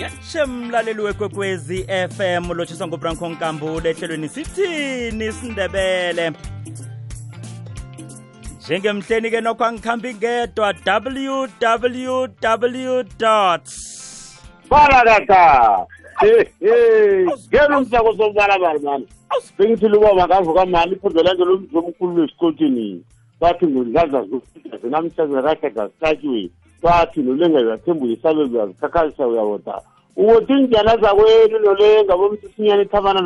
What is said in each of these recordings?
yeshe mlaleli wekwekwezi fm lotshiswa ngubranko nkambule ehlelweni sithini sindebele? Njengemhleni ke nokho angikhambi ngedwa www balakaka ngena umsako sobalabali mani bengithi luba makavuka mani iphondo lanje lomzi omkhulu lwesikotini bathi ngundlaza zinamhlazakahlegasatyiweni bathi nolengazathembu yisabelo uyazikhakhazisa uyawota ukuthi zakwenu nolenga bomsisinyana ithabana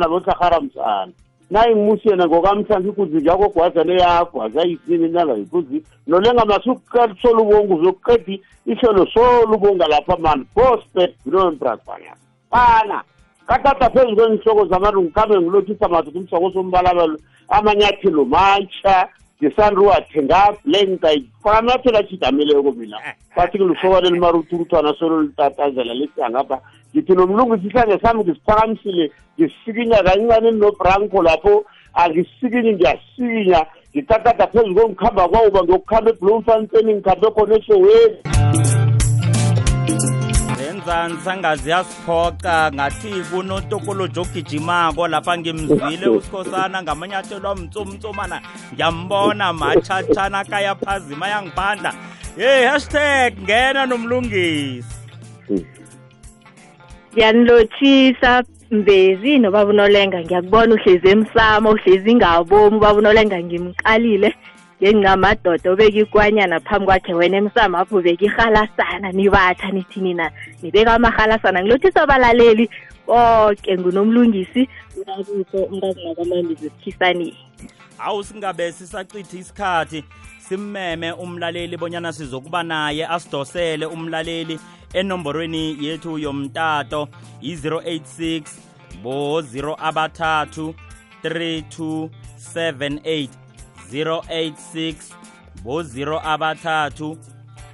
msana. Nayimusi yena ngokamhlanje ikuzi yakho gwazane yakho azayisini nala ikuzi. Nolenga masukusola ubonga uzokuqedi ihlelo sola ubonga lapha mani. Bospet bilonbrasbanya bana katata phezu kwenhloko zamalungu ngikhambe ngilothisa madoda umsako amanyathelo matsha ndisandiwathenga le nditayifana phela tshidamileyo mina. Eh, eh. Bathi luhlobane limaruthurutwana sololutatazela lesihangapha ngithi nomlungu isihlange sami ngisiphakamisile ngisikinya kancane nobranko lapho. Angisikinyi ngiyasikinya ngikakada phezu komkhamba kwawuba ngiyokukhamba ebloemfanseni ngikhambe khona eshoweni lenzansi angazi yasiphoca ngathi kunotokoloji ogijimako lapha ngimzwile usikhosana ngamanyathelo amtsomtsomana ngiyambona machatshana akayaphazima ayangiphandla hey hashtag ngena nomlungisi. Ngiyanilotshisa mbezi nobaba unolenga ngiyakubona uhlezi emsamo uhlezi ngabomi ubaba unolenga ngimqalile ngengingamadoda obeka ikwanyana phambi kwakhe wena emsamo apho ubeka ihalasana nibatha nithi nina nibeka amahalasana ngilothisa abalaleli bonke ngunomlungisi unabuso umntazinakamandizi sikhisanini awu singabe sisachitha isikhathi simmeme umlaleli bonyana sizokuba naye asidosele umlaleli enomborweni yethu yomtato i-086 bo 0 abathathu 3278 086 bo 0 abathathu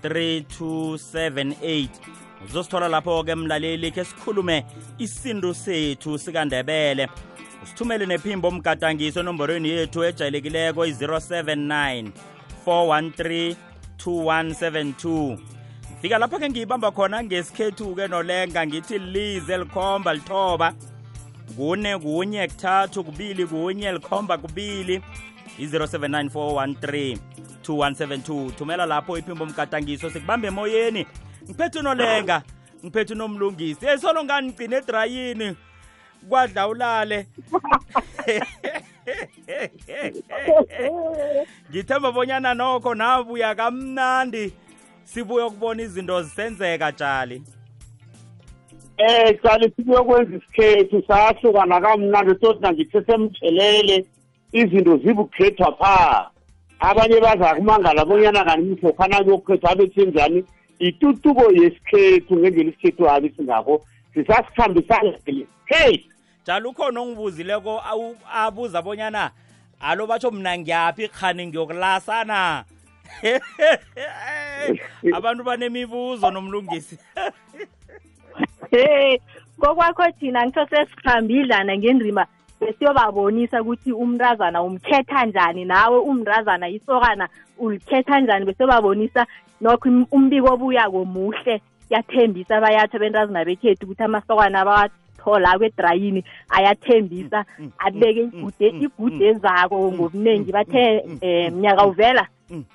3278 uzosithola lapho-ke mlaleli khe sikhulume isintu sethu sikandebele. Usithumele nephimbo mgadangiso enomborweni yethu ejayelekileko i-079 413 2172 fika lapho-ke ngiyibamba khona ngesikhethu-ke nolenga ngithi lize likhomba lithoba. Kune kunye kuthathu kubili kunye likhomba kubili. I-079 2172 thumela lapho iphimbo mgadangiso sikubambe emoyeni. Ngiphethe unolenga ngiphethe unomlungisi. Hey solo nganigcine edrayini. Kwadla ulale. Ngithemba bonyana nokho nabuya kamnandi. Sibuye ukubona izinto zisenzeka tshali eh cali sibuyokwenza isikhethu sahlukana kamnandi toti nangitsesemtshelele izinto zibukhethwa phaa. Abanye baza kumangala bonyana kani mhlokhana kuyokhethwa abe senjani itutuko yesikhethu ngendlela isikhethu abe singakho. Sisasikhambisana hey! Njalo ukhona ongibuzileko abuza bonyana alo batsho mna ngiyaphi? Khani ngiyokulasana? Abantu banemibuzo nomlungisi. Kokwakho thina ngitho sesikhambidlana ngendrima besiyobabonisa ukuthi umntazana umkhetha njani nawe umntazana isokana ulikhetha njani besiyobabonisa nokho umbiko obuyako muhle yathembisa bayatsho bentazana bekhethu ukuthi amasokana awathola kwedrayini ayathembisa abeke igude igude zako ngobuningi bathe um mnyaka uvela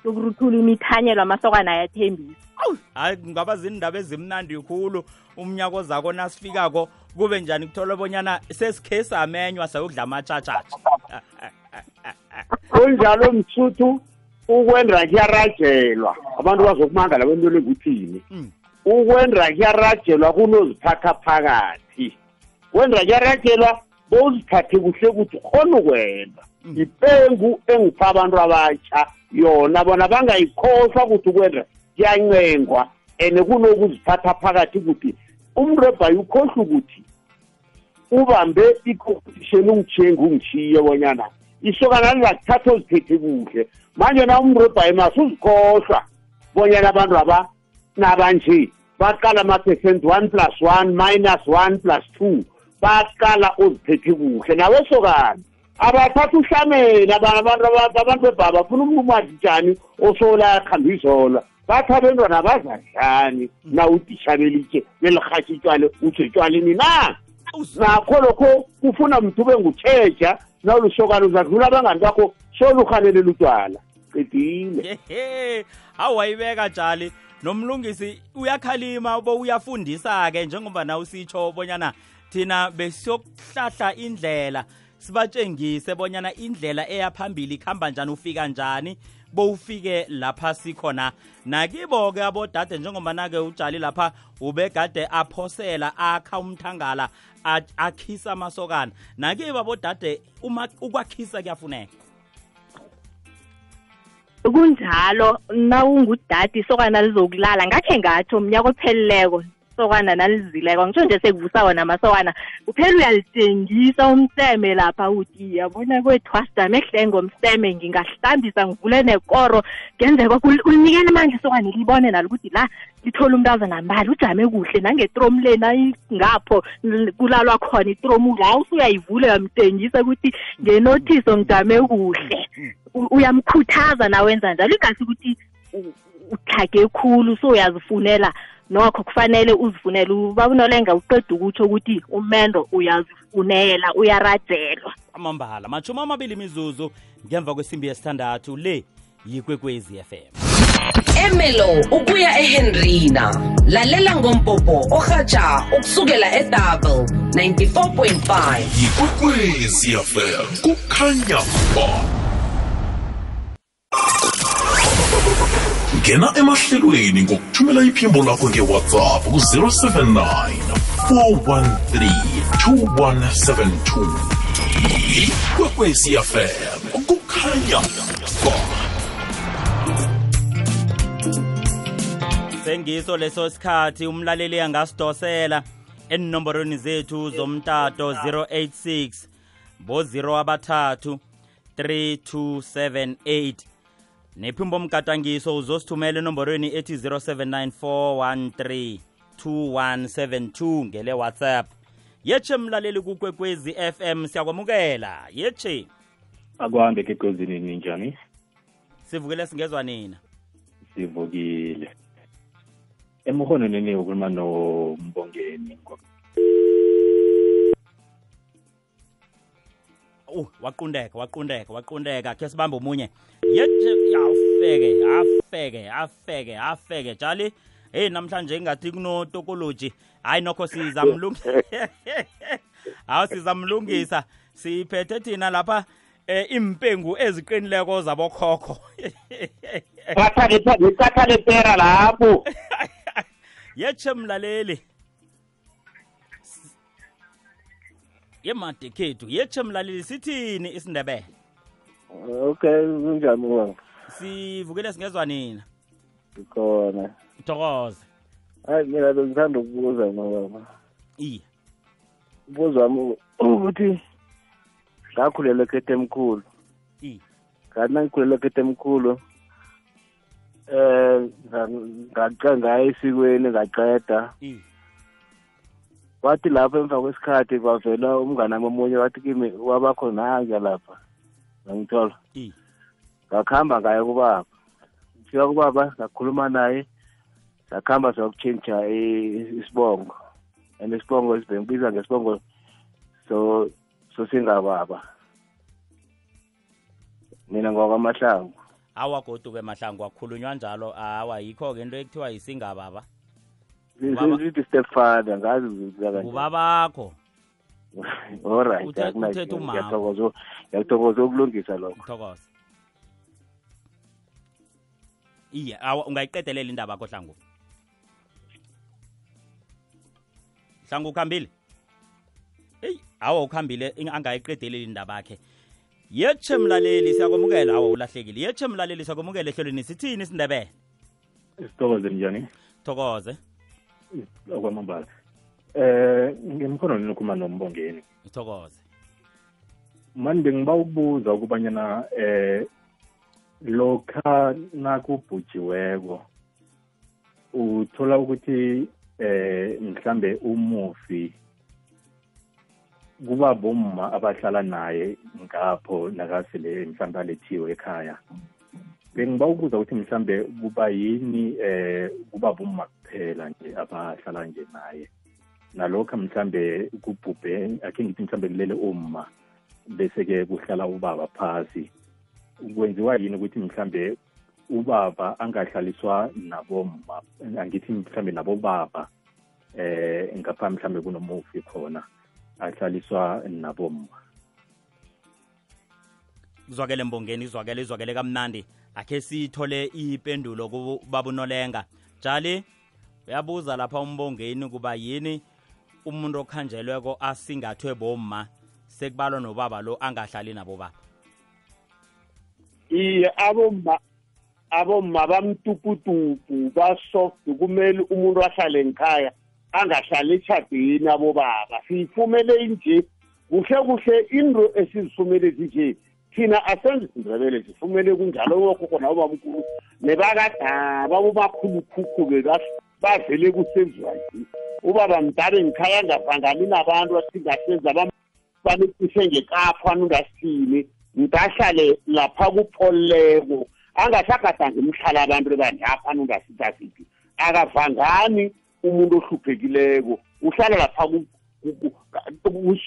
yokuruthula imithanyelo amasokana ayathembisa. Hayi kungaba zindaba ezimnandi khulu. Umnyako zako nasifikako kube njani kuthola bonyana sesikhe samenywa sayokudla amatshatshatsha? Kunjalo mthuthu ukwenda kuyarajelwa. Abantu bazokumangala kwento lekuthini ukwenda kuyarajelwa kunoziphatha phakathi. Kwenda kuyarajelwa bowuziphathe kuhle ukuthi khona ukwenda ipengu engipha abantu abatsha yona bona bangayikhohlwa ukuthi ukwenda kuyancengwa. And kunokuziphatha phakathi ukuthi umrebhayi ukhohlwa ukuthi ubambe i-competition ungitshenga ungishiye bonyana isokana lizakuthatha oziphethe kuhle. Manje na umrebhayi masuzikhohlwa bonyana abantu aba nabanje baqala ama-percent one plus one minus one plus two baqala oziphethe kuhle. Nawe sokana abathatha uhlameni abantu abantu abantu bebhaba funa njani osola yakhamba izola bathi abentwana bazadlani na utishabelitshe belirhatshi itshwale utsho etshwaleni na? Nakho lokho kufuna mntu ube ngutsheja nawulushokana uzadlula abangani bakho soluhanelela utshwala qedile. Hehe awayibeka njali nomlungisi uyakhalima bo uyafundisa-ke njengoba na usitsho bonyana thina besiyokuhlahla indlela sibatshengise bonyana indlela eyaphambili ikhamba njani ufika njani bowufike lapha sikhona. Nakibo-ke abodade njengobana-ke utshali lapha ubegade aphosela akha umthangala akhisa amasokana. Nakibo abodade ukwakhisa kuyafuneka. Kunjalo nawungudadi isokana lizokulala ngakhe ngatsho mnyaka ophelileko isokana nalizileko. Ngitsho nje sekuvusa wona amasokana uphela uyalitshengisa umseme lapha uthi yabona kwethu asidame ehlenge ngomseme ngingahlambisa ngivule nekoro. Ngenzeka ulinikela amandla isokana libone nalo ukuthi la lithola umntazana mbali ujame kuhle nangetromleni ayingapho l- kulalwa khona itromu la usuyayivula uyamtshengisa ukuthi ngenothiso ngijame kuhle. U- uyamkhuthaza nawenza njalo. Ingasi ukuthi uthage khulu so uyazifunela nokho kufanele uzifunele. Ubaba unolenga uqeda ukutsho ukuthi umendo uyazifunela uyarajelwa. Amambala mashumi amabili mizuzu ngemva kwesimbi yesithandathu le yikwekwezi FM emelo ukuya ehenrina. Lalela ngompopo orhatsha ukusukela edouble 94.5 yikwekwezi fm kukhanya ba ngena emahlelweni ngokuthumela iphimbo lakho ngewhatsapp ku-079 413 2172 ikwekwezi fm kukhanya sengiso leso sikhathi umlaleli angasidosela enomborweni zethu zomtato 086 bo-0 abathathu 3278 nephimbo mgatangiso uzosithumela enomborweni ethi 079413 2172 ngele whatsapp. Yeche mlaleli kukwekwezi fm siyakwamukela yeche akuhambe kekwezini ninjani sivukile singezwa nina? Sivukile. Emhononeni ukhuluma nombongeni uh waqundeka waqundeka waqundeka. Khe sibambe omunye. Yeje yafeke afeke afeke afeke jali. Hey namhlanje ingathi kunotokoloji. Hayi nokho sizamlungisa. Hawu sizamlungisa. Siphethe thina lapha eh impengu eziqinileko zabokhokho. Ngicathale pera lapho. Yeche mlaleli. Yemade khethu yeche mlaleli sithini isindebele? Okay kunjani baba sivukele singezwa nina? Ngikhona. Thokoze. Hayi mina bengithanda ukubuza mababa iye. Umbuzo wami ukuthi ngakhulela ekhethe emkhulu. Iye. Ngathi nangikhulele ekhethe emkhulu eh ngaca ngaya esikweni ngaqeda. Iye wathi lapho emva kwesikhathi kwavela umngane wami omunye wathi kimi wabakho nange lapha ngangithola. Ngakuhamba ngaya kubaba. Ngifika kubaba ngakhuluma naye sakuhamba sayokutshintsha i- isibongo. And isibongo bengibiza ngesibongo so sosingababa mina ngwakwamahlangu awa goduke mahlangu wakhulunywa njalo. Awa yikho-ke into ekuthiwa yisingababa Ubaba- sithi stepfather ngazi uzibiza kanjani ngubabakho alright Uthe- akunakinga. uthethe umama. ngiyathokoza ngiyathokoza ukulungisa lokho. Thokoze iye awa ungayiqedelela indaba yakho hlangu? Hlangu ukhambile? Eyi awa ukhambile ing- angayiqedeleli indaba yakhe. Yeche mlaleli siyakwamukela. Awa ulahlekile. Yeche mlaleli siyakwamukela ehlelweni. Sithini isindebele sithokoze njani thokoze. Okwamambala. Eh ngemkhononeni ukhuluma nombongeni? Thokoze mani bengiba ukubuza ukubanyana eh lokha nakubhujiweko uthola ukuthi eh mhlambe umufi kuba bomma abahlala naye ngapho nakasele mhlambe alethiwe ekhaya. Bengibawubuza ukuthi mhlambe kuba yini eh kuba buma kuphela nje abahlala nje naye. Nalokho mhlambe kubhubhe akhe ngithi mhlambe kulele uma bese-ke kuhlala ubaba phasi. Kwenziwa yini ukuthi mhlambe ubaba angahlaliswa naboma angithi mhlambe nabobaba eh ngapha mhlambe kunomufi khona ahlaliswa naboma kuzwakele mbongeni izwakele izwakele kamnandi. Akhe sithole ipendulo kubabunolenga jali uyabuza lapha umbongeni kuba yini umuntu okhanjelweko asingathwe bomma sekubalwa nobaba lo angahlali nabo baba iye abomma abomma bamtuputupu basoft kumele umuntu ahlale ngikhaya angahlali eshadini abobaba. Siyifumele inje kuhle kuhle into esizifumele zinje thina asenze isindebele sifumele kunjalo wokhokho nabobamkhulu nebakadaba bobakhulukhukhu-ke bavele kusenziwa ubaba mdala ngikhaya angavangani nabantu asingasenza banecishe ngekafana ungasithini ngidahlale lapha kupholeko angasagadanga imhlala abantu ebandlaphana ungasithasiphi akavangani umuntu ohluphekileko uhlala lapha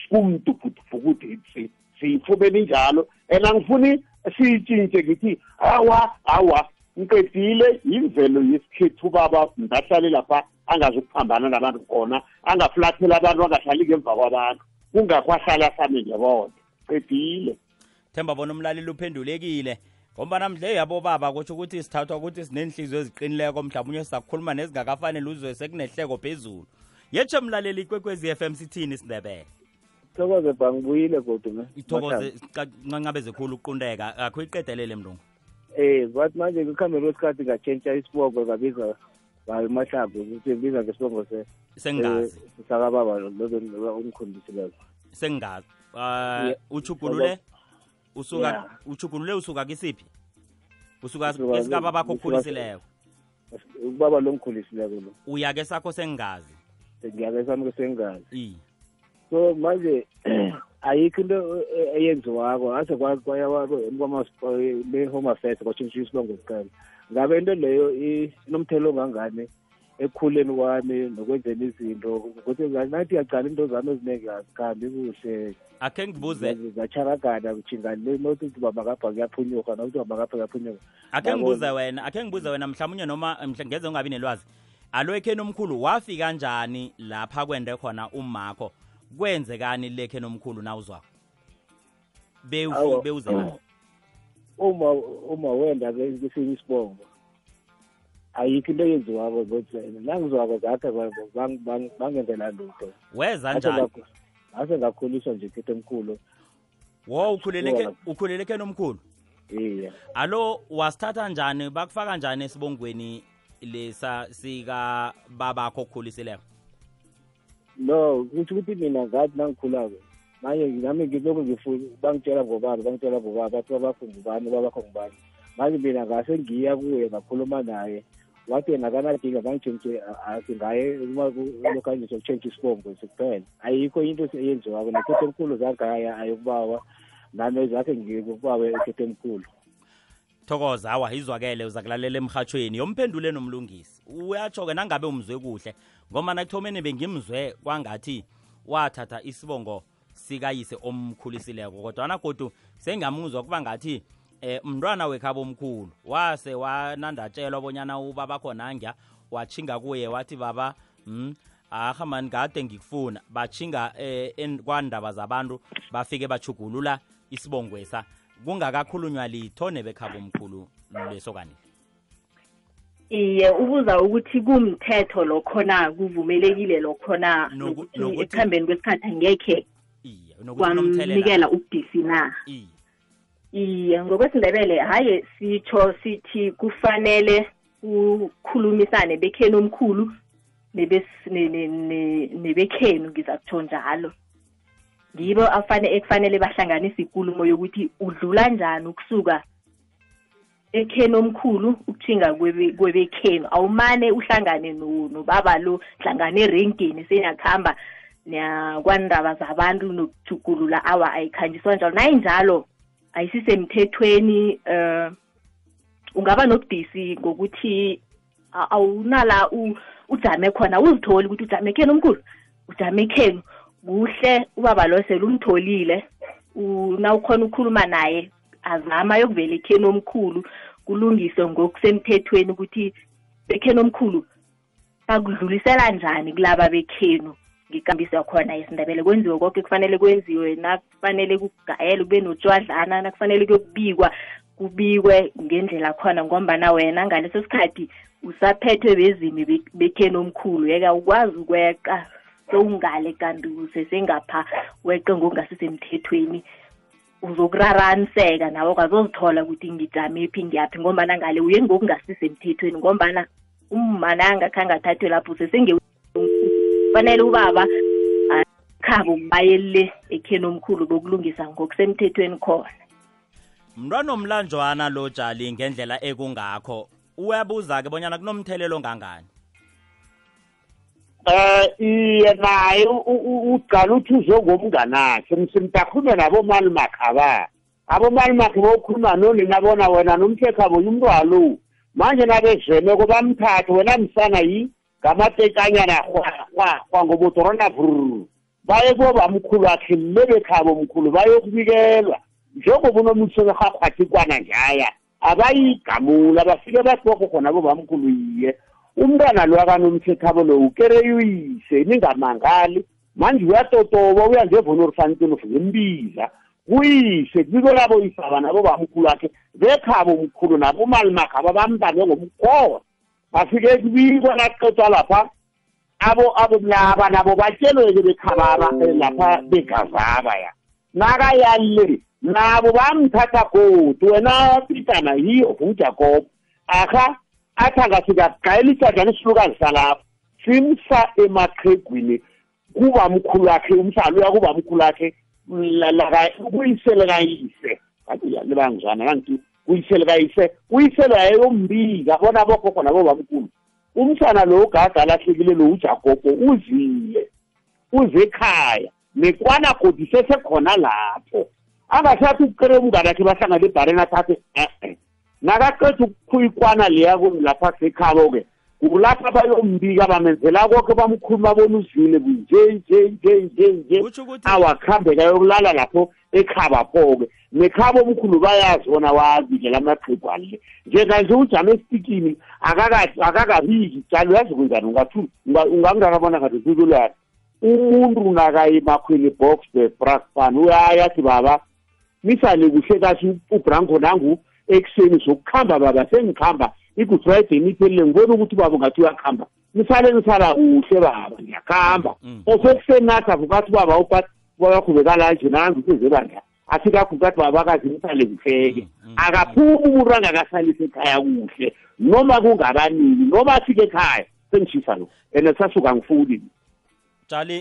kumdubhudubhukuthi siyifumeni njalo. And angifuni siyitshintshe ngithi hawa hawa ngiqedile yimvelo yesikhethu ubaba ngahlale lapha angazukuphambana nabantu khona angafulathela abantu angahlali ngemva kwabantu. Kungakwahlala sami ngebodwa qedile themba bona umlaleli uphendulekile ngoba namhle yabo baba kutsho ukuthi sithathwa ukuthi sinenhliziyo eziqinileko mhlawumbe sizakukhuluma nezingakafanele uzwe sekunehleko phezulu. Yetshe mlaleli ikwekwezi FM sithini isindebele thokoze bangibuyile kodwa ithokoze ncancabeze khulu uqundeka akho iqedelele mlungu. Eh bathi manje kukhambeni kwesikhathi ngatshentsha isibongo ngabiza mahlagu ngibiza ngesibongo sengazi. sakababa umkhondisileko sengazi. Uh uchugulule usuka uchugulule usuka kisiphi? Usuka esikaba bakho okukhulisileko ubaba lo ngikhulisileko lo. Uya ke sakho sengazi? Ngiyake sami sengazi. I so manje ayikho into eyenziwako ase kwama-home affairs kwatshintsha isibongo siqala ngabe into leyo inomthelo ongangani ekukhuleni kwami nokwenzeni izinto ukuthi nathi yacala into zami eziningi azikhambi kuhle akhe ngibuze zacharagana kujingani nothi ukuthi babakapha kuyaphunyuka nokuthi babakapha kuyaphunyuka akhe ngibuze wena akhe ngibuze wena mhlawumunye noma ngeze ungabi nelwazi alo ekheni omkhulu wafika njani lapha kwende khona umakho kwenzekani lekheni omkhulu nawuzwako bewuze uma uma wenda kesinye isibongo ayikho into eyenziwako ukuthi nangizwako zakhe bangenzela lutho. Weza njani? ase ngakhuliswa nje khethe emkhulu wo ukhulele ekheni omkhulu iya alo wasithatha njani? Bakufaka njani esibongweni lesa sika babakho okukhulisileko no kuthi ukuthi mina ngathi nangikhulako manje nami ngilokhu ngifuna bangitshela ngobaba bangitshela ngobaba bathi babakho ngubani babakho ngubani. Manje mina ngase ngiya kuye ngakhuluma naye wathi yena kanadinga bangitshentshe asingaye lokanye sokutshentsha isibongo sikuphela ayikho into eyenziwako nekhethe emkhulu zagaya ayokubawa nami zakhe ngikubawe ekhethe emkhulu thokoza awa izwakele uza kulalela emhathweni yomphendule nomlungisi. Uyatsho-ke nangabe umzwe kuhle ngoba nakuthomeni bengimzwe kwangathi wathatha isibongo sikayise omkhulisileko kodwana godu sengamuzwa kuba ngathi eh mntwana wekhabo omkhulu wase wanandatshelwa bonyana ubaba khona angya wachinga kuye wathi baba mm, aha mani kade ngikufuna. Bachinga eh, kwandaba zabantu bafike bachugulula isibongwesa. Kungakakhulunywa litho nebekhabo omkhulu lesokani iye ubuza ukuthi kumthetho lokhona kuvumelekile lokhona Noku- nokuthi ekuhambeni kwesikhathi angekhe kwamnikela ubudisi na? Iye. Ngokwesindebele haye sitsho sithi kufanele kukhulumisane bekheni omkhulu nebekhenu ngizakutsho njalo. Ngibo afane ekufanele bahlanganise ikulumo yokuthi udlula njani ukusuka ekheni omkhulu ukuthinga kwebe- kwebekhenu awumane uhlangane no- nobaba lo hlangane erengeni senakuhamba kwandaba zabantu nokujugulula awa ayikhanjiswa njalo. Nayinjalo ayisisemthethweni eh ungaba nobudisi ngokuthi awunala ujame khona uzitholi ukuthi ujame kheni omkhulu ujame kheni kuhle ubaba lo sele umtholile u- nawukhona ukukhuluma naye azama yokuvela ekheni omkhulu kulungiswe ngokusemthethweni ukuthi bekheni omkhulu bakudlulisela njani kulaba bekhenu? Ngikambiso khona isindebele kwenziwe konke kufanele kwenziwe nakufanele kugayelwe kube notshwadlana nakufanele kuyokubikwa kubikwe ngendlela khona ngombana wena ngaleso sikhathi usaphethwe bezimi be- bekheni omkhulu. Yeka ukwazi ukweqa sowungale kanti usesengapha weqe ngokungasisemthethweni uzokuraraniseka nawe kwazozithola ukuthi ngijame phi ngiyaphi ngombana ngale uye ngokungasisemthethweni ngombana umma angakhange athathwe lapho usesenge fanele ubaba khabo bayele ekheni omkhulu bokulungisa ngokusemthethweni khona. Mntwana omlanjwana lo jali ngendlela ekungakho uyabuza-ke bonyana kunomthelelo ongangani eh iye naye u- u- uqala uthi uzongomnganakhe. Msimtakhulume nabomali makhaba abomali makhe bokhuluma noni nabona wena nomthekhabo umntwalo manje nabezemeko bamthathe wena msana yi ngamatekanyana kwangobotorona vrr baye kubamkhulu wakhe le bekhabo mkhulu bayokubikelwa. Njengoba unomusekerhakwathi kwana njaya abayigamula bafike bahloko khona bobamkhulu yiye umntwana lo akanomthekhabo lo ukereyuyise ningamangali. Manje uyatotoba uya ngevonorfantini ngimbiza kuyise kubiko labo isaba nabo bamkhulu wakhe bekhabo mkhulu nabo malimakhaba bambambe ngomkhola bafike kubikwa naqedwa lapha abo abo laba nabo batshelweke bekhababa eh, lapha begazaba ya. Nakayale nabo bamthatha godu wena pitana yiyo vujakobo akha athi angafika gayela isajana isilukazi salapho. Simsa emaqhegwini kuba mkhulu wakhe umhlalo uya kuba mkhulu wakhe kuyisele kayise. Kathi libangizwana kanti kuyisele kayise uyisele yayombika bona bokhokho nabobamkhulu umsana lo ugaga alahlekile lo ujagogo uzile uze ekhaya. Nekwana godi sesekhona lapho. Angasathi ukukere umngane akhe bahlangane ebhareni athathe e-e nakaqeda ukuyikwana leya lapha sekhabo-ke kulapha bayombika bamenzela konke bamkhuluma bona uzile nje nje nje nje nje Kutjho ukuthi- awakuhambeka yokulala lapho ekhaba pho-ke nekhabo omkhulu bayazi bona wazile lamaqhegu ale njenganje ujame esitikini akaka- akakabiki jalo uyazi kwenzani ungangakabona ngathi sikulwana umuntu nakayimakhwini box the braspan uyayathi baba misale kuhle kahle ubranco nangu ekuseni zokukhamba baba sengikhamba. I-good friday niphelile ngibona ukuthi baba ngathi uyakhamba. Nisale nisala kuhle baba ngiyakhamba. Mm. osekuseni nathi avukathi baba upat wakhubekalaje nangu sezebandla asikagukathi baba kazi nisale kuhleke Mm, mm, akaphumi umuntu angakasalisa ekhaya kuhle. Noma kungabanini noma afike ekhaya sengishisa lo and sasuka ngifuni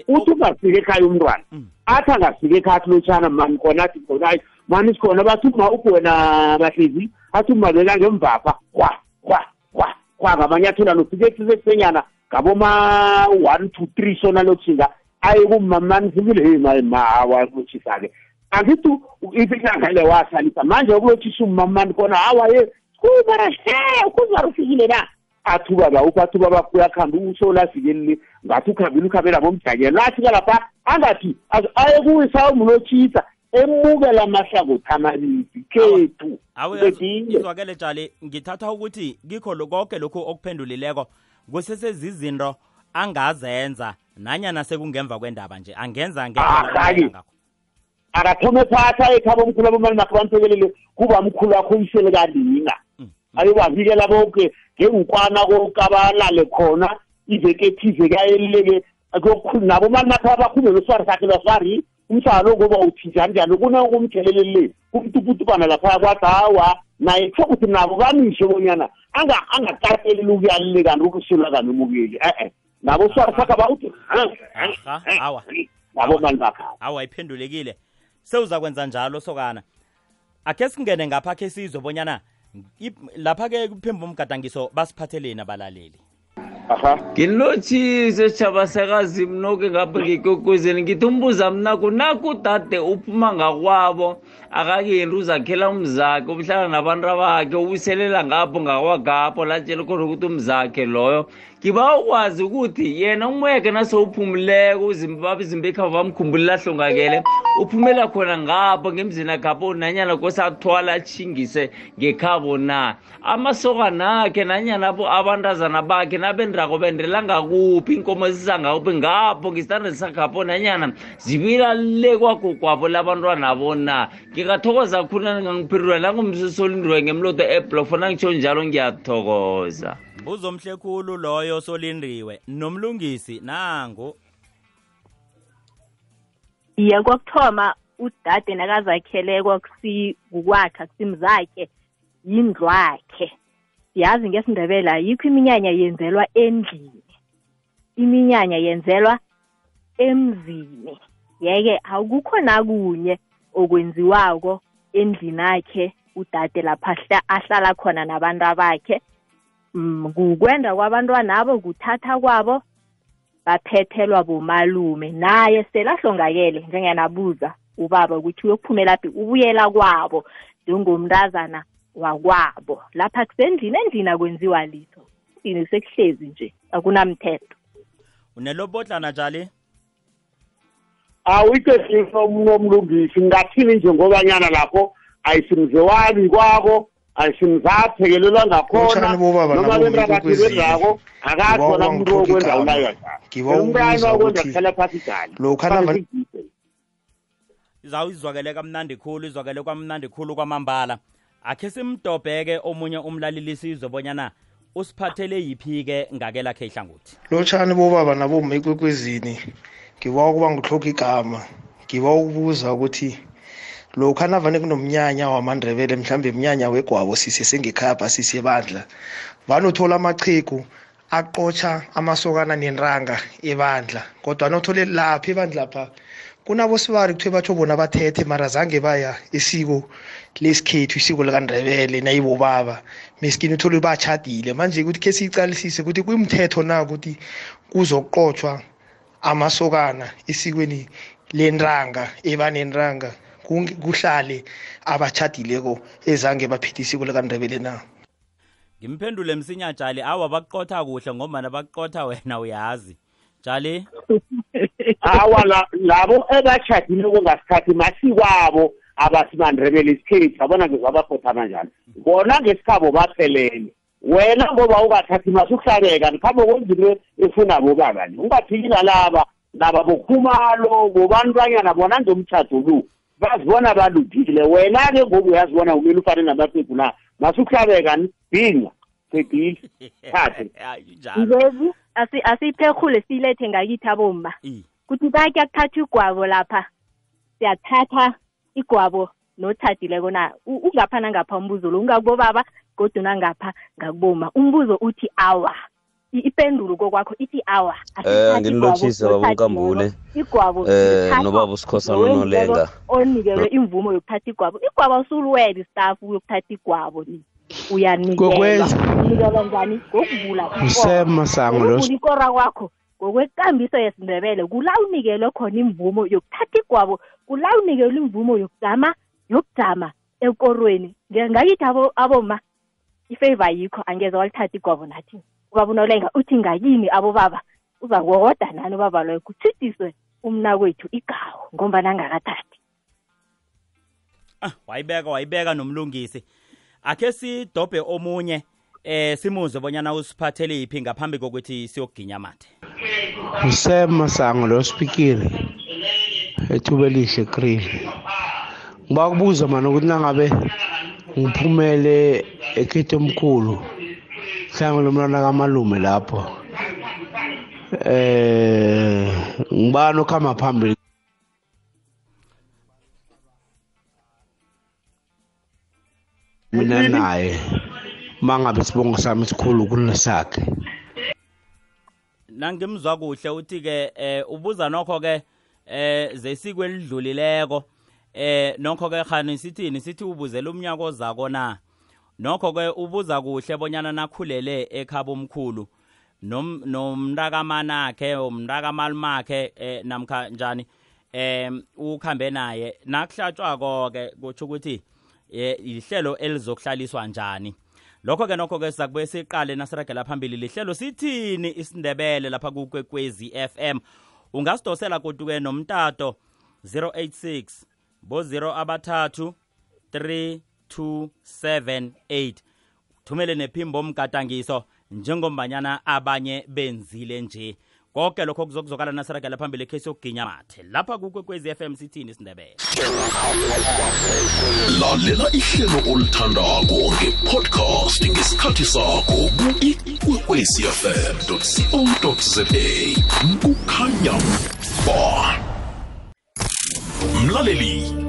uthi ungafika ekhaya umntwana athi angafika ekhaya athi lotshana mani khona athi khona mani sikhona bathuma ubhona bahlezi athi umaleka ngemvapha kwa kwa kwa kwa ngamanyathelo nofikethisesenyana ngaboma one two three sona lokushinga aye kumamani sibile hey mawalotshisa-ke angithi ifihlangele wahlalisa manje okulotshisa umamani kona hawaye kubara he ukuzarufikile na? Athuba bawuphi athuba bafuya akhambe usola afikelile ngathi ukhambile ukhambela bomjakelo lathi kalapha angathi aye kuwisa umlotshisa emukela amahlangothi amabili khethu awe Bedinge. izwakele jali ngithatha ukuthi kikho lo- konke lokhu okuphendulileko kusesezizinto angazenza nanyana sekungemva kwendaba nje angenza Ah, ngendlela hayi. angakho. akathome phatha ekhaba omkhulu abomali makhe bamthekelele kuba mkhulu wakho uyisele kalina Mm. ayobavikela bonke ngengukwana konke abalale khona iveke ethize kayelileke nabomali makhe abakhume loswari sakhe loswari umhlalo ngoba uthi njani njani kunokumthelelele kumtuputupana lapha kwathi hawa naye kho kuthi nabo bamishe bonyana anga- angakateleli ukuyalile kanti ukusulwa kanomukeli e-e. Nabo swari sakhe bawuthi Aha, awa. nabomali makhe awa iphendulekile sewuza kwenza njalo sokana. Akhe singene ngapha khe sizwe bonyana ip- lapha-ke kuphemba umgadangiso basiphatheleni abalaleli. Aha. Nginilotshise sitshaba sekazi mnoke ngapha ngikokwezeni ngithi umbuza mnako nakudade uphuma ngakwabo akakenti uzakhela umzakhe ubuhlala nabantu bakhe ubuselela ngapho ngakwagapho latshela khona ukuthi umzakhe loyo. Ngiba ukwazi ukuthi yena umweke nasewuphumuleko uzimbaba izimba ekhava bamkhumbulila hlongakele uphumela khona ngapho ngemzini akhapho nanyana kose athwala atshingise ngekhabo na. Amasokana akhe nanyana abo abantazana bakhe nabendako bendela ngakuphi inkomo zizangakuphi ngapho ngesitanda sakhapho nanyana zibila le kwagogwabo labantwana abo na. Ngikathokoza khulu nangangiphendula nangumsosolindiwe ngemloto eblock fona ngitsho njalo ngiyathokoza. Mbuzo mhle khulu loyo solindiwe nomlungisi nangu. Iye kokuthoma udade nakazakheleko kusikwakhe kusimzakhe yindlwakhe. Siyazi ngesindebele ayikho iminyanya yenzelwa endlini. Iminyanya yenzelwa emzini. Yeke akukho nakunye okwenziwako endlini akhe udade lapha ahla- ahlala khona nabantu bakhe mm, kukwenda kwabantwana abo kuthatha kwabo baphethelwa bomalume. Naye selahlongakele njengenabuza ubaba ukuthi uyokuphumela phi ubuyela kwabo njengomntazana wakwabo. Lapha kusendlini endlini akwenziwa litho. Endlini sekuhlezi nje akunamthetho. Unelobodlana jali awuyitesisa umlungisi ngathini njengobanyana lapho ayisimzewani kwako ayisimzaphekelelwa ngakhona. Lotshani bobaba noma nabo bentakathi bekwezini. bendako akakhona Ngibawa umuntu ungithoke wokwenza igama. ulaywa Ngibawa umntwana ukubuza okwenza ukuthi kuhlala phasi jani lokha nava- izawu izwakele kamnandi khulu izwakele kwamnandi khulu kwamambala. Akhe simdobheke omunye umlaleli sizwe bonyana usiphathele yiphi-ke ngake lakhe ihlangothi. Lotshani bobaba naboma ekwekwezini ngibawa ukuba ngihloga igama. Ngibawa ukubuza ukuthi lokha navane kunomnyanya wamandebele mhlambe mnyanya wegwabo sise sengekhapha sise bandla vane uthola amachegu aqotsha amasokana nentanga ebandla. Kodwa nothole lapha ebandla pha kunabosibari kuthiwe batsho bona bathethe mara zange baya isiko lesikhethu isiko likandebele nayibobaba. Meskini uthole batshadile manje ukuthi khe siyicalisise ukuthi kuyimthetho na ukuthi kuzokuqotshwa amasokana esikweni lentanga ebanentanga. kung- kuhlale abatshadileko ezange baphethe isiko likandebele na? Ngimphendule msinya jali awa bakuqotha kuhle ngombana bakuqotha wena uyazi. Jali awa la- labo ebatshadileko ngasikhathi masikwabo abasimandrebele isikhethu abona ngizabakhothana njani bona ngesikhabo baphelele. Wena ngoba ungathathi masi ukuhlabeka ngikhambe kwenzinto efuna bobaba nje ungaphiki nalaba laba bokhumalo bobantwanyana bona ngomtshato lo. Bazibona baludile. Wena-ke ngoku uyazibona kumele ufane namaqegu na? Masukuhlabeka binga. Sedile thathe. Hayi, njalo. Ngezi asi- asiphekhule siyilethe ngakithi abomma. I. kuthi bakhe kuthatha igwabo lapha. Siyathatha igwabo nothathileko na? Ungapha nangapha umbuzo lo. Ungakubobaba kodwa nangapha ngakuboma umbuzo uthi awa ipendulo kokwakho ithi awa Eh, nginilotshise baba uNkambule. igwabo Eh, lithathwa nobaba uSikhosana ngowenzileko uNolenga. onikelwe imvumo yokuthatha igwabo igwabo awusuluwela istafu uyokuthatha igwabo ni uyanikelwa Kokwenza. unikelwa njani ngokuvula ikoro. usema sango lo ukuvula ikora kwakho ngokwekambiso yesindebele kula unikelwe khona imvumo yokuthatha igwabo kula unikelwe imvumo yokujama yokujama ekorweni Nge- ngakithi abo- aboma ifavor yikho angeze walithatha igwabo nathi ubaba unolenga uthi ngakini abobaba? Uza kuwoda nani ubaba loyo? Kuthidiswe umnakwethu igawo ngombana angakathathi. Ah, wayibeka wayibeka nomlungisi. Akhe sidobhe omunye eh simuzwe bonyana usiphathele yiphi ngaphambi kokuthi siyoginya mathe usema sango lo speaker ethuba elihle grill ngiba kubuza mana ukuthi nangabe ngiphumele ekhetho omkhulu lomntwana kamalume lapho. Eh ngibani okuhamba phambili? Mina naye mangabe sibongo sami sikhulu kunesakhe. Nangimzwa kuhle uthi-ke eh ubuza nokho-ke eh zesiko elidlulileko. Eh nokho-ke khani sithini sithi ubuzela umnyaka ozako na? Nokho-ke ubuza kuhle bonyana nakhulele ekhaba omkhulu nom nomntakamanakhe umntakamalimakhe eh, namkha njani em ukhambe naye. Nakuhlatshwako ke kutsho ukuthi ihlelo elizokuhlaliswa njani. Lokho ke nokho ke sizakubuye siqale nasiragela phambili lihlelo sithini isindebele lapha kukwekwezi FM ungasidosela kuduke nomtato 086 bo 0 abathathu 3278 thumele nephimbo omgadangiso njengombanyana abanye benzile nje. Konke lokho kuzokuzokala nasiragela phambili ekhesi yokuginya mathe lapha kukwekwezi FM sithini isindebele lalela ihlelo olithandako ngepodcast ngesikhathi sakho ku-ikwekwecfm co za kukhanya ba. Mlaleli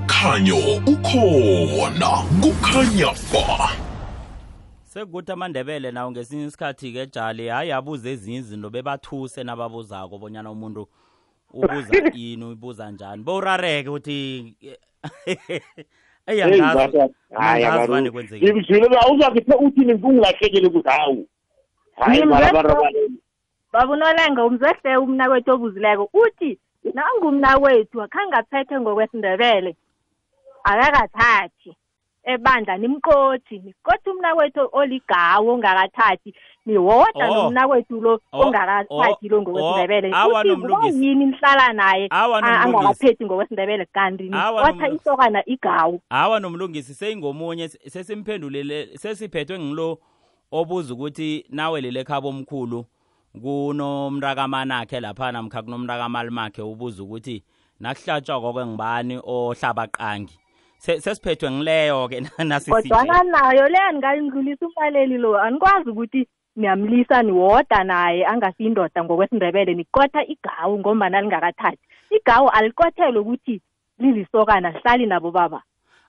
Umkhanyo ukhona kukhanya ba. Sekukuthi amandebele nawo ngesinye isikhathi-ke jali hayi abuze ezinye izinto bebathuse nababuzako bonyana umuntu ubuza ini ubuza njani. Bowurareke ukuthi eyi angazi angazi vane kwenzekile. Ngimzwile awuzakithe uthini kungilahlekele ukuthi hawu. Hayi Yini barabarabale babunolenga umzehle umnakwethu obuzileko. Uthi nangumnakwethu akhange aphethe ngokwesindebele akakathathi. Ebandla nimqothi niqothi umnakwethu oligawo ongakathathi niwoda Oh. nomnakwethu lo Oh, ongakathathi lo ngokwesindebele. Oh, kubayini nihlala naye? Angakaphethi ngokwesindebele kanti nomlungisi. isokana igawu. Hawa nomlungisi seyingomunye sesimphendulele sesiphethwe ngilo obuza ukuthi nawe lele khabo omkhulu kunomntakamanakhe lapha namkha kunomntakamalimakhe ubuza ukuthi nakuhlatshwa koke ngibani ohlaba qangi? Se- sesiphethwe ngileyo-ke nasisihle kodwana nayo le andingayindlulisa umlaleli lo anikwazi ukuthi niyamlisa niwoda naye angasiyindoda ngokwesindebele niqotha igawu ngombana lingakathathi. Igawu aliqothelwe ukuthi lilisokana lihlali nabo baba.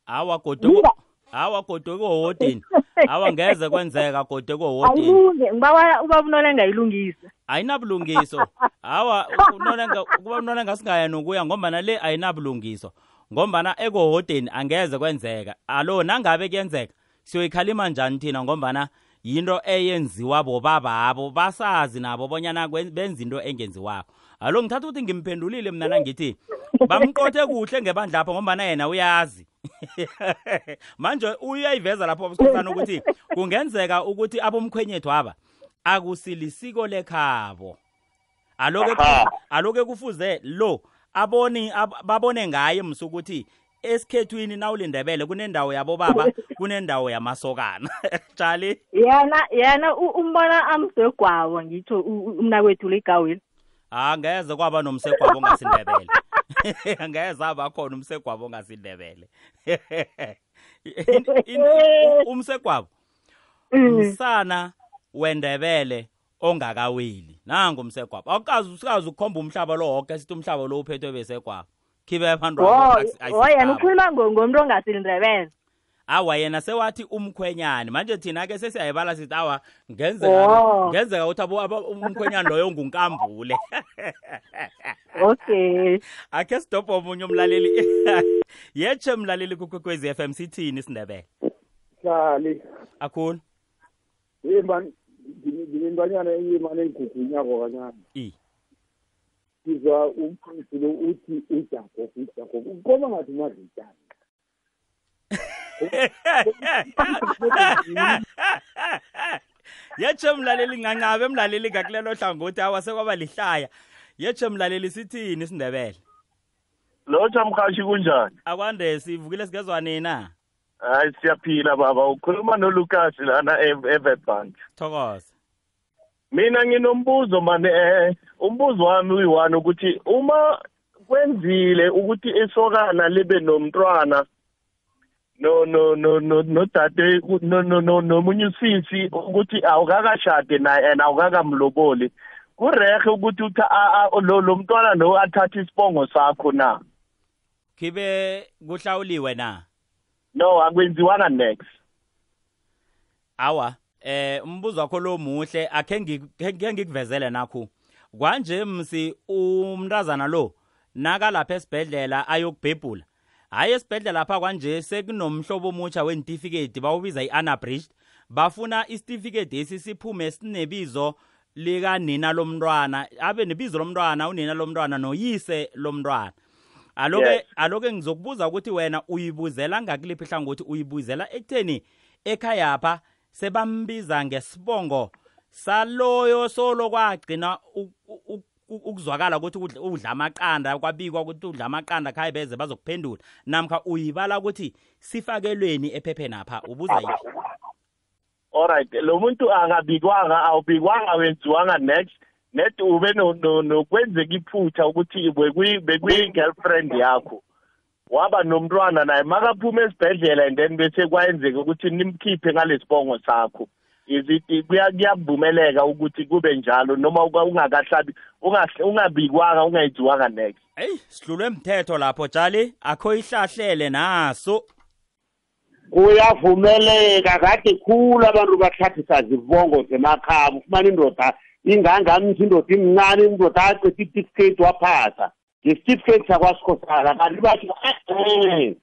Awa goduko awa goduko hoteni awa ngeze kwenzeka goduko hoteni ayilunge ngibawa ubaba unolenga ayilungise ayinabulungiso. Hawa unolenga kuba unolenga singaya nokuya ngombana le ayinabulungiso. Ngombana ekohoteni angeze kwenzeka. Alo nangabe kuyenzeka siyoyikhalima njani thina ngombana yinto eyenziwa bobababo basazi nabo bonyana benza into engenziwako. Alo ngithatha ukuthi ngimphendulile mna nangithi bamqothe kuhle ngebandla lapho ngombana yena uyazi. Manje uyayiveza lapho bosikhosana ukuthi kungenzeka ukuthi abomkhwenyethu aba akusilisiko lekhabo. Aloke aloke kufuze lo abone ab- babone ngaye msukuthi esikhethwini nawulindebele kunendawo yabo baba kunendawo yamasokana. Jali yena yena umbona amsegwawo u- umnakwethu ligawile angeze kwaba nomsegwabo ongasindebele. Angeze abakhona umsegwabo ongasindebele. Umsegwabo? Msana wendebele ongakaweli nangu umsegwabo awukazi usikazi ukukhomba umhlaba lo woke sithi umhlaba lo uphethwe besegwabo. Khibe o yena ukhuluma ngo- ngomntu ongasilindebele. Awa yena sewathi umkhwenyane manje thina-ke sesiyayibala sithi awa ngenzeka Oh. ngenzeka ukuthi umkhwenyane loyo ngunkambule okay. Akhe sidobhe omunye umlaleli. Yetshe mlaleli kukwekwezi f m sithini isindebele hlali. Akhulu? Yimani nginentwanyana eyimani engigugunyako kancane i. Sizwa umfundisi lo uthi ujakob ujakob ukoma ngathi umadla itshani yetshe mlaleli ngancabe mlaleli ngakulelo hlangothi awa sekwaba lihlaya. Yetshe mlaleli sithini isindebele lotsha mhashi kunjani? Akwande sivukile sigezwa nina hayi siyaphila baba. Ukhuluma nolukas lana everbank thokoza mina nginombuzo mane eh umbuzo wami uyi-one ukuthi uma kwenzile ukuthi isokana libe nomntwana no no no no nodade no no no nomunye usisi ukuthi awukakashade naye and awukakamloboli kurehe ukuthi a- lo mntwana lo athathe isibongo sakho na? Khibe kuhlawuliwe na? No akwenziwanga next. Awa eh umbuzo wakho lo muhle akhe ngi- khe ngikuvezele nakho kwanje msi umntazana lo nakalapha esibhedlela ayokubhebhula. Hayi esibhedlela lapha kwanje sekunomhlobo omutsha wentifiketi bawubiza i-anabridged. Bafuna isitifiketi esi siphume sinebizo likanina lomntwana abe nebizo lomntwana unina lomntwana noyise lomntwana. Aloke aloke ngizokubuza ukuthi wena uyibuzela ngakuliphi hlangothi uyibuzela ekutheni ekhayapha sebambiza ngesibongo saloyo solo kwagcina ukuzwakala ukuthi udla- amaqanda kwabikwa ukuthi udla amaqanda khaye beze bazokuphendula. Namkha uyibala ukuthi sifakelweni ephepheni apha ubuza yiphi alright lo muntu angabikwanga awubikwanga wenziwanga next. Net ube no- no- nokwenzeka iphutha ukuthi bekuyi-girlfriend yakho. Waba nomntwana naye makaphuma esibhedlela and then bese kwayenzeka ukuthi nimkhiphe ngalesibongo sakho. Kuya- kuyavumeleka ukuthi kube njalo noma ungakahlabi ungabikwanga ungayenziwanga next? Eyi sidlulwe mthetho lapho tshali akho ihlahlele naso. Kuyavumeleka kade khulu abantu bathathisa zibongo zemakhaba ufumana indoda ingangamthi indoda imncane indoda acethe itifiketi waphasa ngesitifiketi sakwasikhosana kanti bathi e-e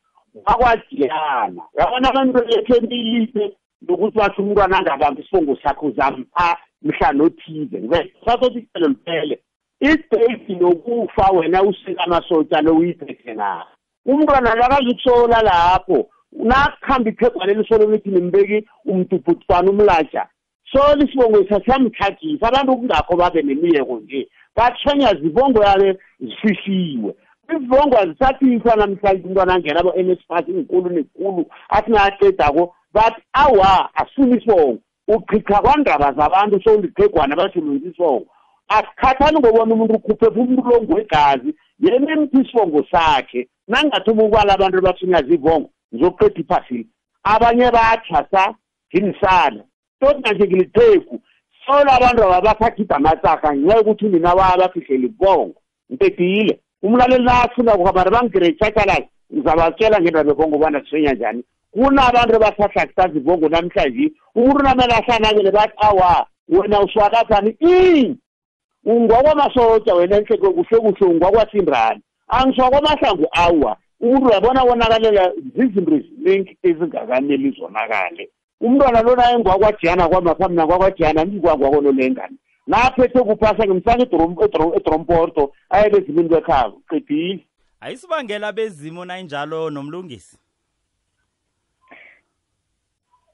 wakwajiyana yabona abantu ethembelise nokuthi bathi umntwana angabambi isibongo sakhe uzampha mhla nothize. Sasothi icelo liphele. Idate nokufa wena usika amasotya lo uyiphethe na? Umntwana lakazukusola lapho. Nakuhamba iphegwane lisolo lithi nimbeki umdubhutwana umlatsha so lesibongo sasiyamthathisa abantu kungakho babe nemiyeko nje bathwenya zibongo yabe zifihliwe izibongo azisaphiswa namhlanje umntwana angena abo-n s pass inkulu nekulu athi nacedako but awa asifuni isibongo uchitha kwandaba zabantu sowuliqegwana basebenzisa isibongo asikhathani ngobona umuntu ukhuphe umlongo wegazi yena emthi isibongo sakhe. Nangathi ubukala abantu abathunyazibongo ngizoqeda iphasile abanye bathasa jinisana toti manje ngilitheku solo abantu ababasakhipha amasaka ngenxa yokuthi mina wabafihleli bongo. Ngiqedile umlaleli nafuna kuhamara bangigiretshakalazi ngizabatshela ngendaba ebongo ubana siswenya njani. Kunabantu abasahlakisaza ibongo namhlanje. Umuntu namele ahlanakele bathi awa wena uswakathani? I ungwakwamasotya wena enhleko kuhle kuhle ungwakwasimbrani angiswakwamahlangu awa. Umuntu uyabona wonakalela zizinto eziningi ezingakameli zonakale umntwana lona engwakwajiyana kwamaphambi nakwakwajiyana ndikwangwakonolengani naphethe kuphasa ngimsana edromporto ayebe ezimini kwekhabo qedile. Ayisibangela bezimo nayinjalo nomlungisi?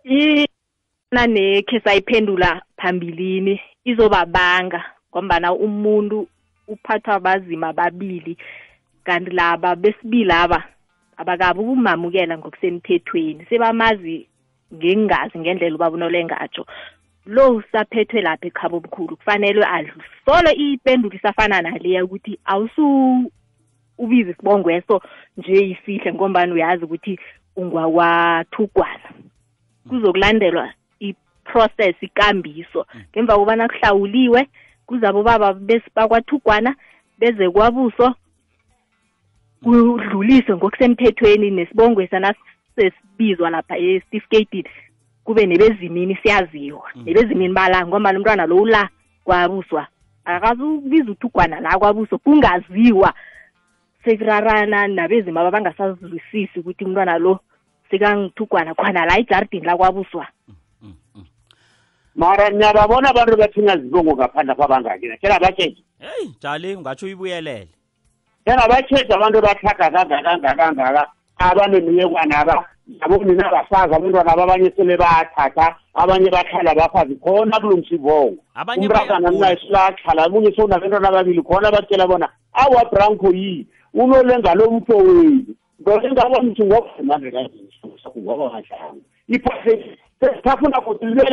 Ina nekhe sayiphendula phambilini izobabanga ngombana umuntu uphathwa bazima babili kanti laba besibili aba abakabi ukumamukela ngokusemthethweni. Sebamazi ngengazi ngendlela ubabonole ngatsho lo usaphethwe lapha ekhaba omkhulu kufanele adlusole ipendulo isafana naleya ukuthi awusu ubize isibongweso nje isihle ngombani uyazi ukuthi ungwakwathugwana kuzokulandelwa i-process ikambiso. Ngemva kobana kuhlawuliwe kuzabo baba bakwathugwana beze kwabuso kudluliswe ngokusemthethweni nesibongwesa nasesibizwa lapha esitifiketini kube nebezimini siyaziwa mm. nebezimini bala ngoba umntwana lo ula kwabuswa. Akazukubiza uthugwana la kwabuso kungaziwa. Sekurarana nabezima abangasazwisisi ukuthi umntwana lo sikangithugwana khona la ijardin la kwabuswa. Mara niyababona abantu bathinya zibongo ngaphandle apha bangakina tena batshethe heyi jali ungatsho uyibuyelele. Tena batshethe abantu bathaga kangaka abanemiye kwanaba naboni nabafazi abantwana sele bathatha abanye bahlala bafazi khona kulungisa ivongo umrakana naye selakhala omunye seunabentwana ababili khona batshela bona awa branko yini? Unolengalo mto wenu. Ngolengalo mthi ngobamandeaoba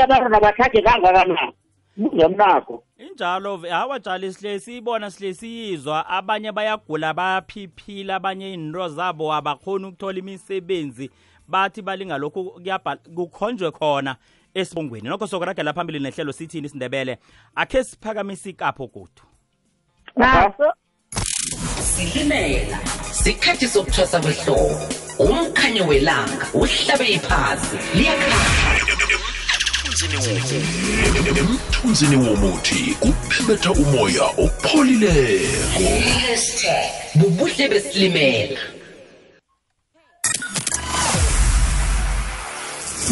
abantwana bahlage kangakanani? Bungemnakho injalo ve- hawa jali sihle siyibona sihle siyizwa. Abanye bayagula bayaphiphila abanye into zabo abakhoni ukuthola imisebenzi. Bathi balinga lokhu kuyabhala kukhonjwe khona esibongweni. Nokho sokuragela phambili nehlelo sithini isindebele? Akhe siphakamisa ikapho godu naso. Silimela. Sikhathi sokuthwasa kwehlobo umkhanyo welanga uhlabe iphasi. Liyakhanya. Emthunzini womuthi. Kuphemetha umoya opholileko. Bubuhle besilimela.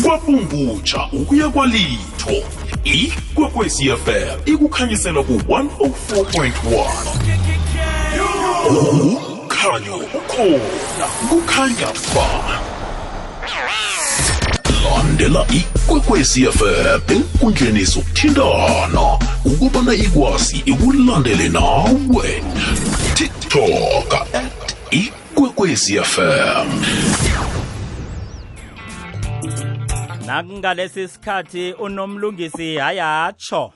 Kwabungutsha ukuya kwalitho ikwekwecfm ikukhanyisela ku-104.1 umkhanyo ukhona kukhanya ba landela ikwekwecfm enkundleni zokuthintana ukubana ikwazi ikulandele nawe. Tiktok at ikwekwecfm nakungalesi sikhathi unomlungisi hayatsho.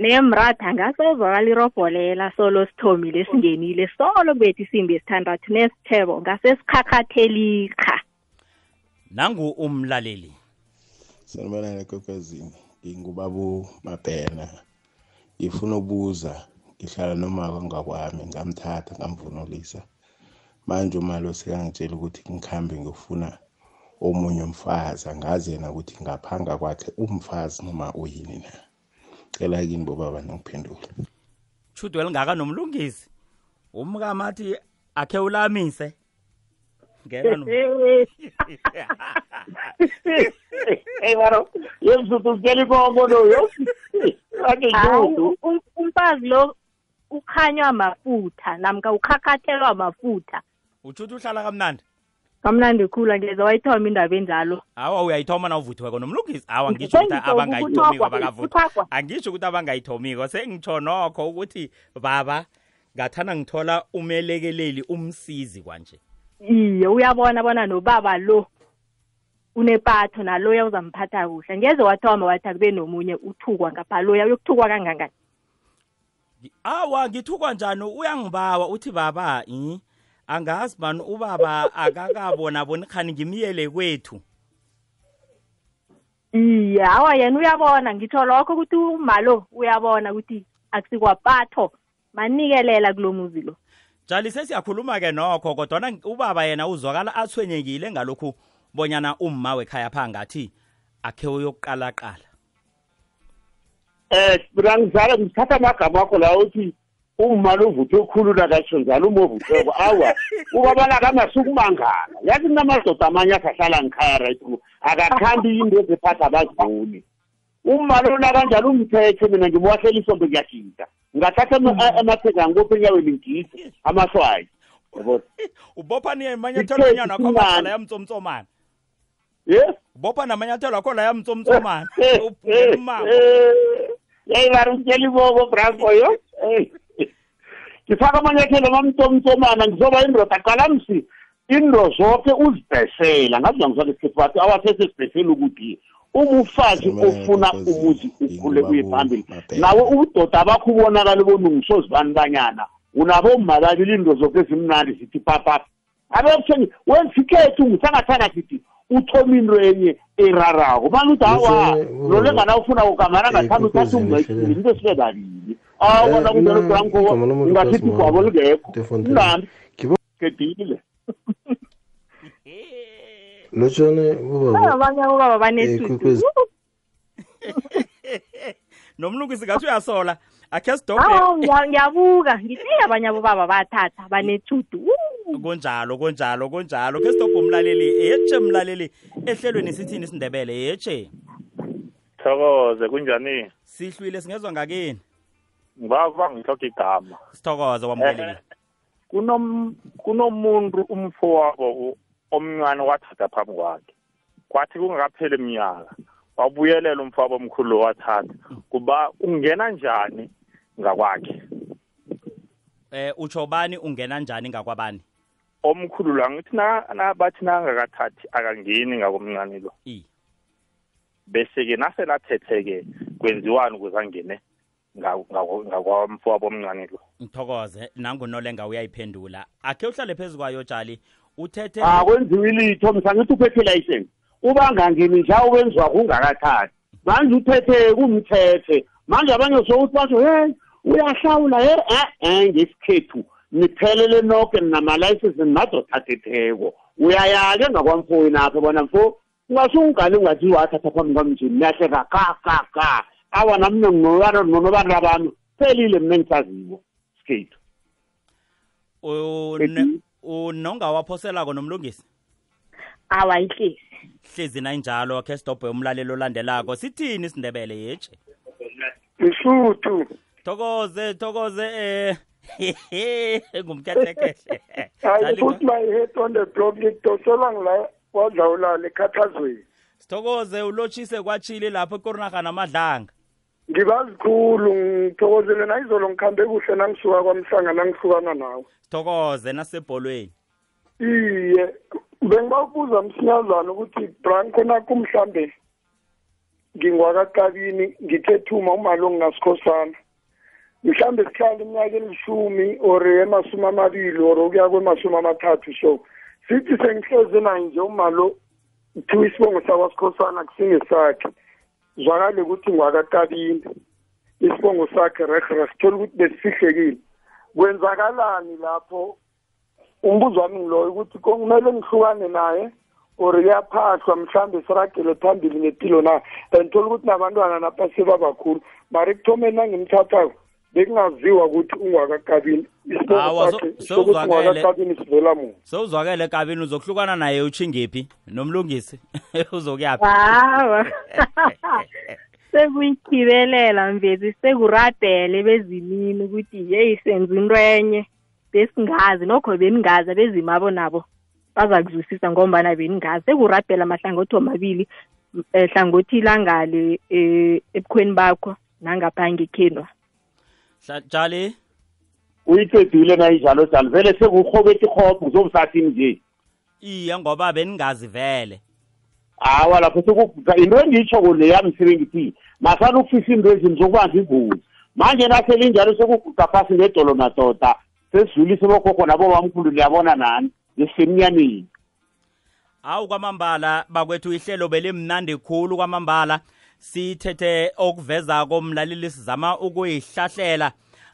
Nemratha ngasezwakala irobholela solo sithomile singenile solo kubetha isimbi yesithandathu nesithebo ngasesikhakhathelika nangu umlaleli. Sanibonani ekwekwezini ngingubaba mabhena. Ngifuna ukubuza ngihlala nomaka ngakwami ngamthatha ngamvunulisa. Manje umali sekangitshela ukuthi ngikhambe ngiyofuna omunye umfazi angazi yena ukuthi ngaphanga kwakhe umfazi noma uyini na. Cela kini bobaba nongiphendula shudu elingaka nomlungisi. Umkamathi akhe ulamise. ngena no hey baro yemsutu ukutela inkomo loyo ake Hawu, judu um- umfazi lo ukhanywa mafutha namka ukhakhathelwa mafutha utshuthi uhlala kamnandi? Kamnandi khulu angeze wayithoma indaba enjalo. Awa uyayithoma na uvuthiweko nomlungisi awa ngitsho ukuthi Sengitjho abangayithomiko ukuthwagwa, abakavuthi ukuthwagwa. angitsho ukuthi abangayithomiko. Sengitsho nokho ukuthi baba ngathana ngithola umelekeleli umsizi kwanje. Iye uyabona bona nobaba lo unepatho naloya uzamphatha kuhle. Ngeze wathoma wathi akube nomunye uthukwa ngapha loya uyokuthukwa kangangani? Awa ngithukwa njani? Uyangibawa uthi baba i angazi bani ubaba akakabona boni khani ngimiyele kwethu. Iye awa yena uyabona ngitsho lokho ukuthi umalo uyabona ukuthi akusikwapatho manikelela kulo muzi lo njali sesiyakhuluma-ke nokho kodwana ubaba yena uzwakala athwenyekile ngalokhu bonyana umma wekhaya pha ngathi akhe uyokuqalaqala. Eh ngizala ngithatha amagama akho la uthi uma lovuthe ukhulula katsho njalo uma ovutheko awa ubabala kamasukumangala yathi kunamadoda amanye asahlala ngikhaya right now akakhambi into eziphatha abaziboni uma lona kanjalo umthethe mina ngimuwahlela isombe kuyashida ngathatha amatheka ngikophe enyaweni ngide amaswayi yabona? Ubopha niye manyathelo anyana akho Isikhathi amasala yamtsomtsomana. Yes ubopha namanyathelo akho la yamtsomtsomana. Umako yeyi bari utshela iboko bravo yo. Eh. ngifaka amanyathelo mamtsomtsomana ngizoba indoda qalamsi into zonke uzibhesela. Ngazi ngizake isikhethu bathi awasese sibhesela ukuthi umufazi ofuna umuzi ukhule kuye phambili. Nawe ubudoda abakho ubonakala bona ungisozibani unabomma babili into zonke ezimnandi zithi papapa abekutheni wenza ikhethu ngisangathanga sithi uthoma into enye erarako. Manje uthi awa lo lengana ufuna kukamara ngaphambi uthatha ungayithini into esibe babili awona kunjalo branko ungasithi gwabo lingekho mnandi. Kedile lotshane ubaba abanye abobaba banesudu Ikwekwezi. nomlungisi ngathi uyasola. Akhe awu sidobhe ngiya- ngiyabuka. Ngithi abanye abobaba bathatha banechudu kunjalo kunjalo kunjalo. Khe sidobhe umlaleli yetshe mlaleli ehlelweni sithini isindebele yetshe thokoze kunjani? Sihlwile singezwa ngakini? Ngibaba ngihloka igama. Sithokoze wamukelekile kunom kunomuntu umfowabo u- omncane wathatha phambi kwakhe. Kwathi kungakapheli iminyaka wabuyelela umfowabo omkhulu lo wathatha. Kuba ungena njani ngakwakhe? Eh utsho bani ungena njani ngakwabani? Omkhulu lo angithi na- na- bathi nangakathathi akangeni ngakomncane lo. I. Bese-ke naselathethe-ke kwenziwani ukuze angene nga- nga- ngakwamfowabo omncane lo? Ngithokoze nangunolenga uyayiphendula. Akhe uhlale phezu kwayo tshali. Uthethe akwenziwi litho msangithi uphethe ilayisensi. Ubangangini nja wenziwa kungakathathi. Manje uthethe kumthethe. Manje abanye sokuthi basho hey uyahlawula he? Eh ngesikhethu. Niphelele nonke ninamalayisensi ninadothathetheko uyaya-ke ngakwamfowini apho bona mfo ungasungane ungathi wathatha phambi kwami nje. Niyahleka ka ka ka awa nami nonobana bami phelile mina engisaziwo sikhethu. Unongawaphoselako nomlungisi? Awa ihlezi. Hlezi nayinjalo khe sidobhe umlalelo olandelako. Sithini isindebele yeje isuthu thokoze thokoze eh ngumkhehlekhehle i put my head on the block ngidosela ngila kwadlawulala ekhathazweni. Sithokoze ulotshise kwachile lapho ekorinarha namadlanga ngibazikhulu ngithokozele nayizolo ngikhambe kuhle nangisuka kwamhlanga nangihlukana nawe. Sithokoze nasebholweni. Iye bengibakubuza msinyazana ukuthi branko nakho mhlambe ngingwakakabini ngithethuma umalo ngingasikhosana mhlambe sihlala iminyaka elishumi or emasumi amabili or ukuya kwemasumi amathathu so sithi sengihleze naye nje umalo kuthiwa isibongo sakwasikhosana kusingesakhe zwakale ukuthi ngwakakabini isibongo sakhe rehere sithole ukuthi besifihlekile. Kwenzakalani lapho? Umbuzo wami ngiloyo ukuthi kumele ngihlukane naye or iyaphahlwa mhlambe siragele phambili ngempilo na? And thola ukuthi nabantwana napha sebabakhulu mari ekuthomeni nangimthathako bekungaziwa ukuthi ungwakakabini isibosokuthi ungwakakabini sivela muntu sowuzwakele kabini uzokuhlukana naye uchingephi nomlungisi uzokuyaphi? Hawa. Sekuyithibelela mvezi sekurabhele bezimini ukuthi yeyi senza into enye besingazi nokho beningazi abezimabo nabo baza kuzwisisa ngombana beningazi. Sekurabhela amahlangothi omabili um hlangothi langale um ebukhweni bakho nangapha ngekhenwa jali? Uyiqedile nayinjalo jali. Vele sekuhobeta ihobho kuzobusathini nje. Iye ngoba beningazi vele. Hawa lapho into engiyitsho leyami sibe ngithi masana ukufisa into ezini zokubanza ingozi. Manje naselinjalo sekuguga phasi ngedolo madoda sesidlulise bokhokho nabobamkhulu liyabona nani? Ngisemnyaneni awu kwamambala bakwethu ihlelo belimnandi khulu kwamambala. Sithethe okuvezako mlaleli sizama ukuyihlahlela.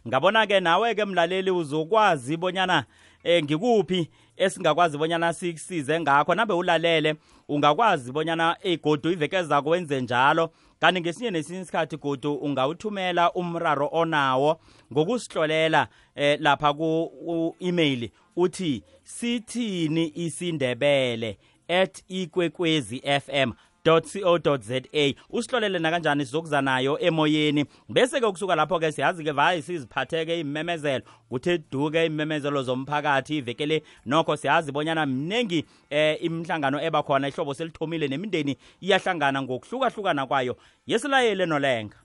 Ngabona-ke nawe-ke mlaleli uzokwazi bonyana eh ngikuphi esingakwazi bonyana sikusize ngakho. Nabe ulalele ungakwazi bonyana igodu iveke zako wenze njalo. Kanti ngesinye nesinye isikhathi godu ungawuthumela umraro onawo ngokusihlolela eh lapha ku-email uthi sithini isindebele at ikwekwezi fm co.za usihlolele nakanjani sizokuza nayo emoyeni. Bese-ke ukusuka lapho-ke siyazi-ke vayi siziphatheke imemezelo. Kuthe duke imemezelo zomphakathi ivekele nokho siyazi bonyana mningi eh imihlangano eba khona ihlobo selithomile nemindeni iyahlangana ngokuhlukahlukana kwayo. Yesilayele nolenga.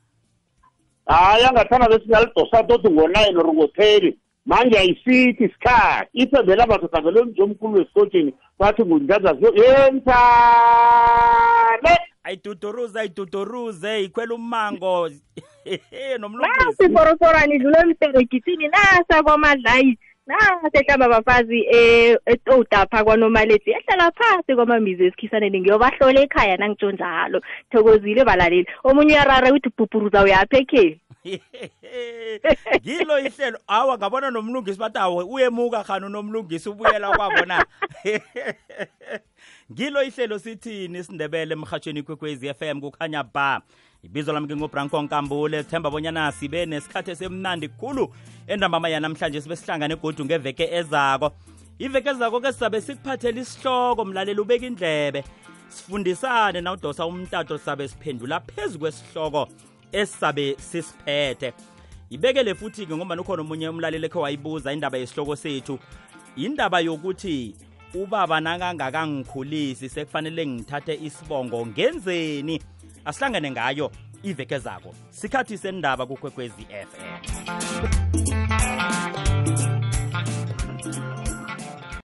Hayi angathanda besingalidosa toti ngo-nine or ngo-ten manje ayisithi isikhathi. Ithe vele amadoda vele mnje omkhulu wesikotsheni bathi ngundlazazo yenzale ayiduduruze ayiduduruze ikhwela ummango. Nasi foroforani idlule emperegitini nasa kwamadlayi. Nasa ehlamba abafazi etowudapha kwanomaleti ehlala phasi kwamamizi esikhisaneni. Ngiyobahlola ekhaya nangitsho njalo. Thokozile balaleli. Omunye uyarara ukuthi bhubhuruza uyaphi ekheni ngilo ihlelo. Awa ngabona nomlungisi bathi awe uyemuka khani unomlungisi ubuyela kwabona ngilo ihlelo sithini isindebele emhatshweni ikwekwezi FM kukhanya ba. Ibizo lami ngingubranko nkambule sithemba bonyana sibe nesikhathi esemnandi khulu endambama yanamhlanje sibe sihlangane egodu ngeveke ezako. Iveke ezako ke sizabe sikuphathela isihloko mlaleli ubeka indlebe. Sifundisane nawudosa umtato sizabe siphendula phezu kwesihloko esizabe sisiphethe. Ibekele futhi-ke ngoba ukhona omunye umlaleli ekhe wayibuza indaba yesihloko sethu. Indaba yokuthi ubaba nakangakangikhulisi sekufanele ngithathe isibongo ngenzeni? Asihlangane ngayo iveke zako sikhathi sendaba kukwekwezi FM